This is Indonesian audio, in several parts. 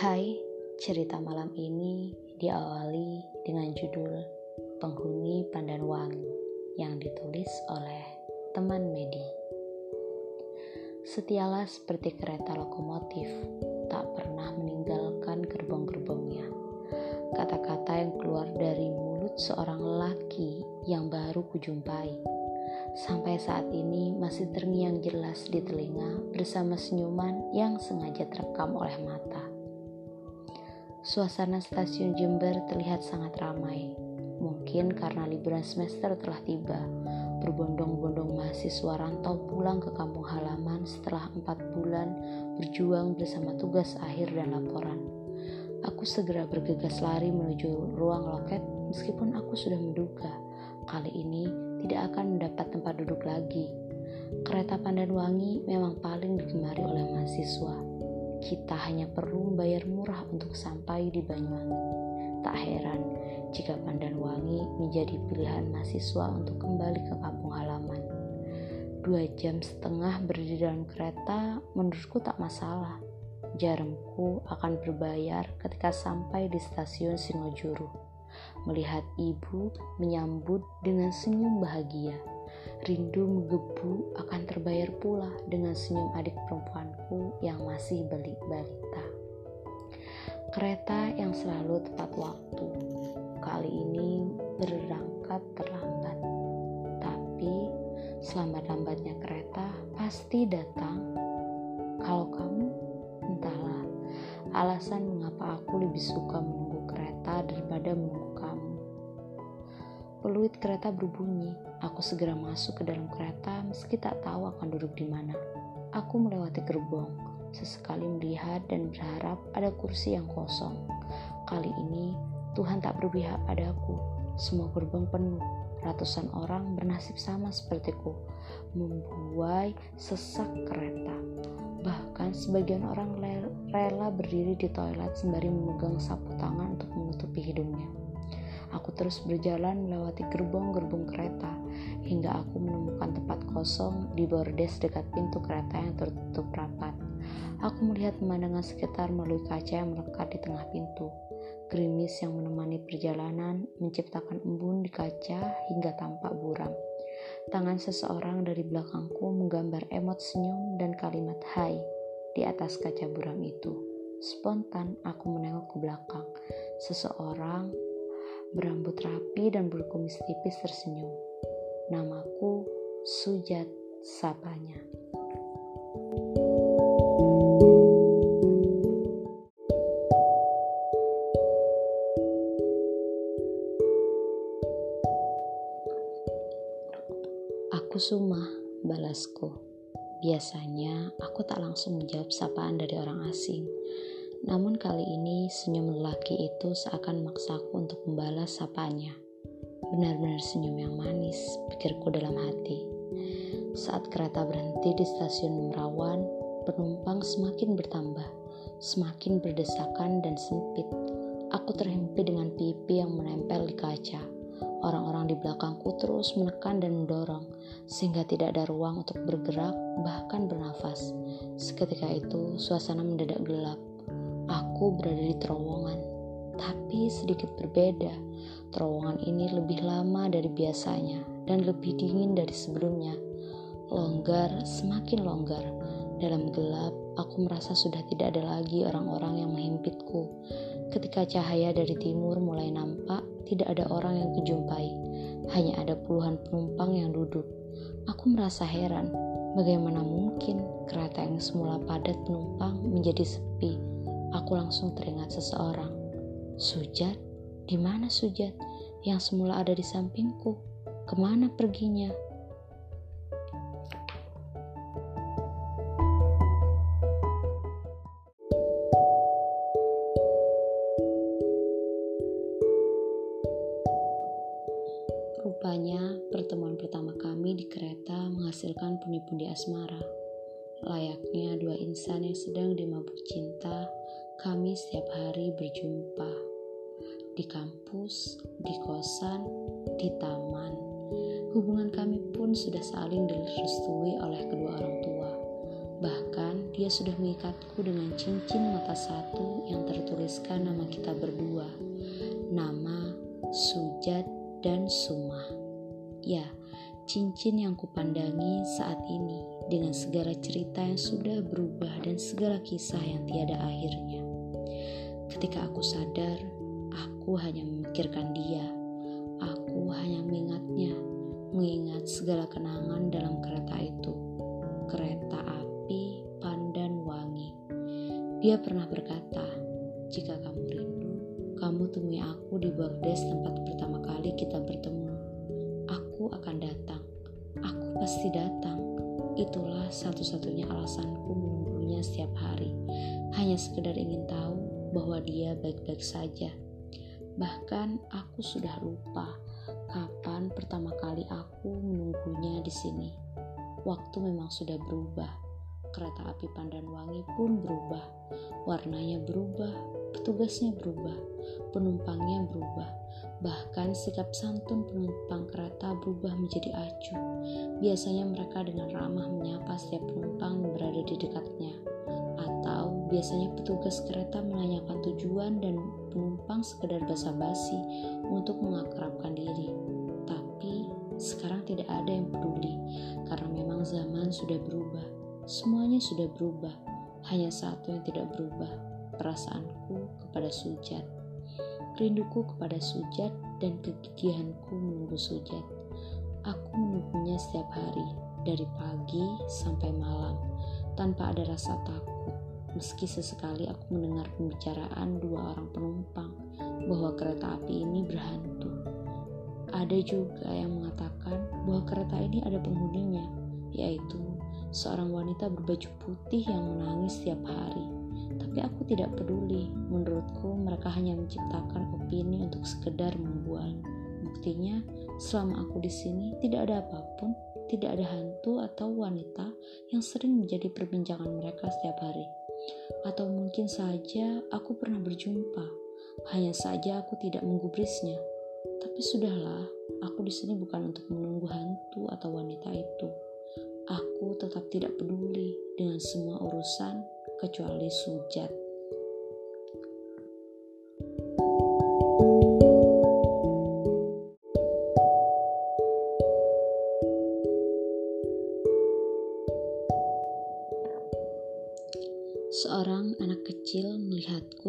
Hai, cerita malam ini diawali dengan judul Penghuni Pandan Wangi yang ditulis oleh teman Medi. Setialah seperti kereta lokomotif, tak pernah meninggalkan gerbong-gerbongnya. Kata-kata yang keluar dari mulut seorang lelaki yang baru kujumpai. Sampai saat ini masih terngiang jelas di telinga bersama senyuman yang sengaja terekam oleh mata. Suasana stasiun Jember terlihat sangat ramai. Mungkin karena liburan semester telah tiba, berbondong-bondong mahasiswa rantau pulang ke kampung halaman setelah empat bulan berjuang bersama tugas akhir dan laporan. Aku segera bergegas lari menuju ruang loket meskipun aku sudah menduga kali ini tidak akan mendapat tempat duduk lagi. Kereta Pandan Wangi memang paling digemari oleh mahasiswa kita hanya perlu membayar murah untuk sampai di Banyuwangi. Tak heran jika Pandan Wangi menjadi pilihan mahasiswa untuk kembali ke kampung halaman. Dua jam setengah berdiri dalam kereta menurutku tak masalah. Jarumku akan berbayar ketika sampai di stasiun Sinojuru. Melihat ibu menyambut dengan senyum bahagia rindu menggebu akan terbayar pula dengan senyum adik perempuanku yang masih beli balita. Kereta yang selalu tepat waktu, kali ini berangkat terlambat. Tapi selambat-lambatnya kereta pasti datang. Kalau kamu, entahlah alasan mengapa aku lebih suka menunggu kereta daripada menunggu. Peluit kereta berbunyi. Aku segera masuk ke dalam kereta meski tak tahu akan duduk di mana. Aku melewati gerbong, sesekali melihat dan berharap ada kursi yang kosong. Kali ini Tuhan tak berpihak padaku. Semua gerbong penuh. Ratusan orang bernasib sama sepertiku, membuai sesak kereta. Bahkan sebagian orang rela berdiri di toilet sembari memegang sapu tangan untuk menutupi hidungnya. Aku terus berjalan melewati gerbong-gerbong kereta hingga aku menemukan tempat kosong di bordes dekat pintu kereta yang tertutup rapat. Aku melihat pemandangan sekitar melalui kaca yang melekat di tengah pintu. Gerimis yang menemani perjalanan menciptakan embun di kaca hingga tampak buram. Tangan seseorang dari belakangku menggambar emot senyum dan kalimat hai di atas kaca buram itu. Spontan aku menengok ke belakang. Seseorang berambut rapi dan berkumis tipis tersenyum. Namaku Sujat sapanya. Aku Suma, balasku. Biasanya aku tak langsung menjawab sapaan dari orang asing. Namun kali ini senyum lelaki itu seakan memaksaku untuk membalas sapanya. Benar-benar senyum yang manis, pikirku dalam hati. Saat kereta berhenti di stasiun Merawan, penumpang semakin bertambah, semakin berdesakan dan sempit. Aku terhimpit dengan pipi yang menempel di kaca. Orang-orang di belakangku terus menekan dan mendorong, sehingga tidak ada ruang untuk bergerak, bahkan bernafas. Seketika itu, suasana mendadak gelap Aku berada di terowongan, tapi sedikit berbeda. Terowongan ini lebih lama dari biasanya dan lebih dingin dari sebelumnya. Longgar, semakin longgar. Dalam gelap, aku merasa sudah tidak ada lagi orang-orang yang menghimpitku. Ketika cahaya dari timur mulai nampak, tidak ada orang yang kujumpai. Hanya ada puluhan penumpang yang duduk. Aku merasa heran, bagaimana mungkin kereta yang semula padat penumpang menjadi sepi aku langsung teringat seseorang. Sujat, di mana Sujat yang semula ada di sampingku? Ke mana perginya? Rupanya pertemuan pertama kami di kereta menghasilkan pundi-pundi asmara. Layaknya dua insan yang sedang dimabuk cinta, kami setiap hari berjumpa di kampus, di kosan, di taman. Hubungan kami pun sudah saling direstui oleh kedua orang tua. Bahkan dia sudah mengikatku dengan cincin mata satu yang tertuliskan nama kita berdua. Nama Sujat dan Sumah. Ya, cincin yang kupandangi saat ini dengan segala cerita yang sudah berubah dan segala kisah yang tiada akhirnya. Ketika aku sadar, aku hanya memikirkan dia. Aku hanya mengingatnya, mengingat segala kenangan dalam kereta itu. Kereta api pandan wangi. Dia pernah berkata, "Jika kamu rindu, kamu temui aku di bordes tempat pertama kali kita bertemu. Aku akan datang." Aku pasti datang. Itulah satu-satunya alasanku menunggunya setiap hari. Hanya sekedar ingin tahu bahwa dia baik-baik saja. Bahkan aku sudah lupa kapan pertama kali aku menunggunya di sini. Waktu memang sudah berubah. Kereta api Pandanwangi pun berubah. Warnanya berubah, petugasnya berubah, penumpangnya berubah Bahkan sikap santun penumpang kereta berubah menjadi acuh. Biasanya mereka dengan ramah menyapa setiap penumpang yang berada di dekatnya. Biasanya petugas kereta menanyakan tujuan dan penumpang sekedar basa-basi untuk mengakrabkan diri. Tapi sekarang tidak ada yang peduli karena memang zaman sudah berubah. Semuanya sudah berubah. Hanya satu yang tidak berubah, perasaanku kepada Sujat rinduku kepada Sujat dan kegigihanku menunggu Sujat. Aku menunggunya setiap hari, dari pagi sampai malam, tanpa ada rasa takut. Meski sesekali aku mendengar pembicaraan dua orang penumpang bahwa kereta api ini berhantu. Ada juga yang mengatakan bahwa kereta ini ada penghuninya, yaitu seorang wanita berbaju putih yang menangis setiap hari tapi aku tidak peduli. Menurutku mereka hanya menciptakan opini untuk sekedar membual. Buktinya, selama aku di sini tidak ada apa pun, tidak ada hantu atau wanita yang sering menjadi perbincangan mereka setiap hari. Atau mungkin saja aku pernah berjumpa, hanya saja aku tidak menggubrisnya. Tapi sudahlah, aku di sini bukan untuk menunggu hantu atau wanita itu. Aku tetap tidak peduli dengan semua urusan kecuali sujat.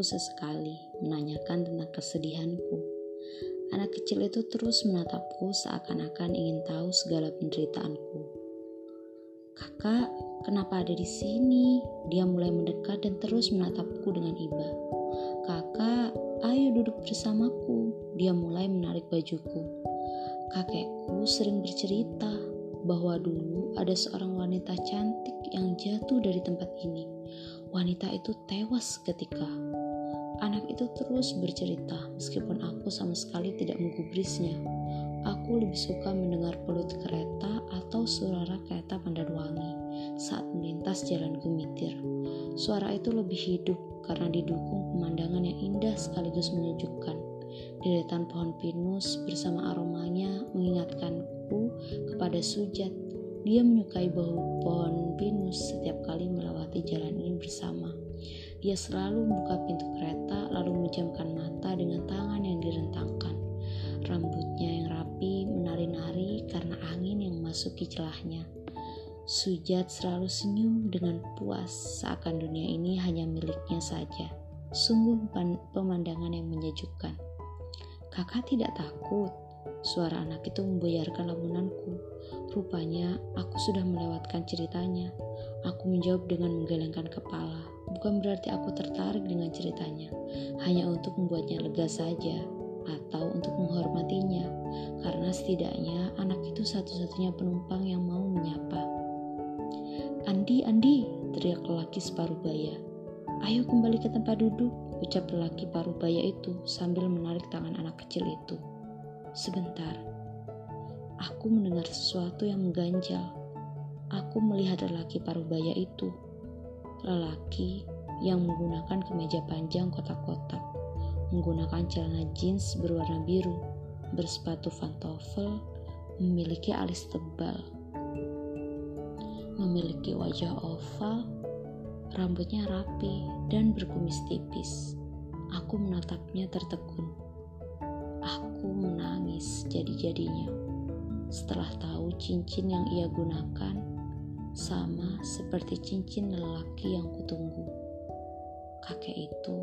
Sesekali, menanyakan tentang kesedihanku. Anak kecil itu terus menatapku seakan-akan ingin tahu segala penderitaanku. Kakak, kenapa ada di sini? Dia mulai mendekat dan terus menatapku dengan iba. Kakak, ayo duduk bersamaku. Dia mulai menarik bajuku. Kakekku sering bercerita bahwa dulu ada seorang wanita cantik yang jatuh dari tempat ini. Wanita itu tewas ketika anak itu terus bercerita meskipun aku sama sekali tidak menggubrisnya. Aku lebih suka mendengar pelut kereta atau suara kereta Pandanwangi saat melintas jalan Gemitir. Suara itu lebih hidup karena didukung pemandangan yang indah sekaligus menyejukkan. Deretan pohon pinus bersama aromanya mengingatkanku kepada Sujat. Dia menyukai bau pohon pinus setiap kali melewati jalan ini bersama. Dia selalu membuka pintu kereta lalu menjamkan mata dengan tangan yang direntangkan. Rambutnya yang rapi menari-nari karena angin yang memasuki celahnya. Sujat selalu senyum dengan puas seakan dunia ini hanya miliknya saja. Sungguh pemandangan yang menyejukkan. Kakak tidak takut. Suara anak itu membuyarkan lamunanku. Rupanya aku sudah melewatkan ceritanya. Aku menjawab dengan menggelengkan kepala. Bukan berarti aku tertarik dengan ceritanya, hanya untuk membuatnya lega saja atau untuk menghormatinya, karena setidaknya anak itu satu-satunya penumpang yang mau menyapa. Andi, Andi, teriak lelaki separuh baya. Ayo kembali ke tempat duduk, ucap lelaki paruh baya itu sambil menarik tangan anak kecil itu. Sebentar, aku mendengar sesuatu yang mengganjal. Aku melihat lelaki paruh baya itu. Lelaki yang menggunakan kemeja panjang kotak-kotak menggunakan celana jeans berwarna biru, bersepatu pantofel, memiliki alis tebal. memiliki wajah oval, rambutnya rapi dan berkumis tipis. Aku menatapnya tertegun. Aku menangis jadi-jadinya setelah tahu cincin yang ia gunakan sama seperti cincin lelaki yang kutunggu. Kakek itu,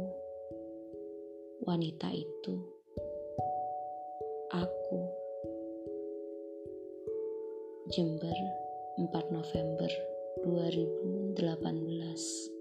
wanita itu, aku. Jember, 4 November 2018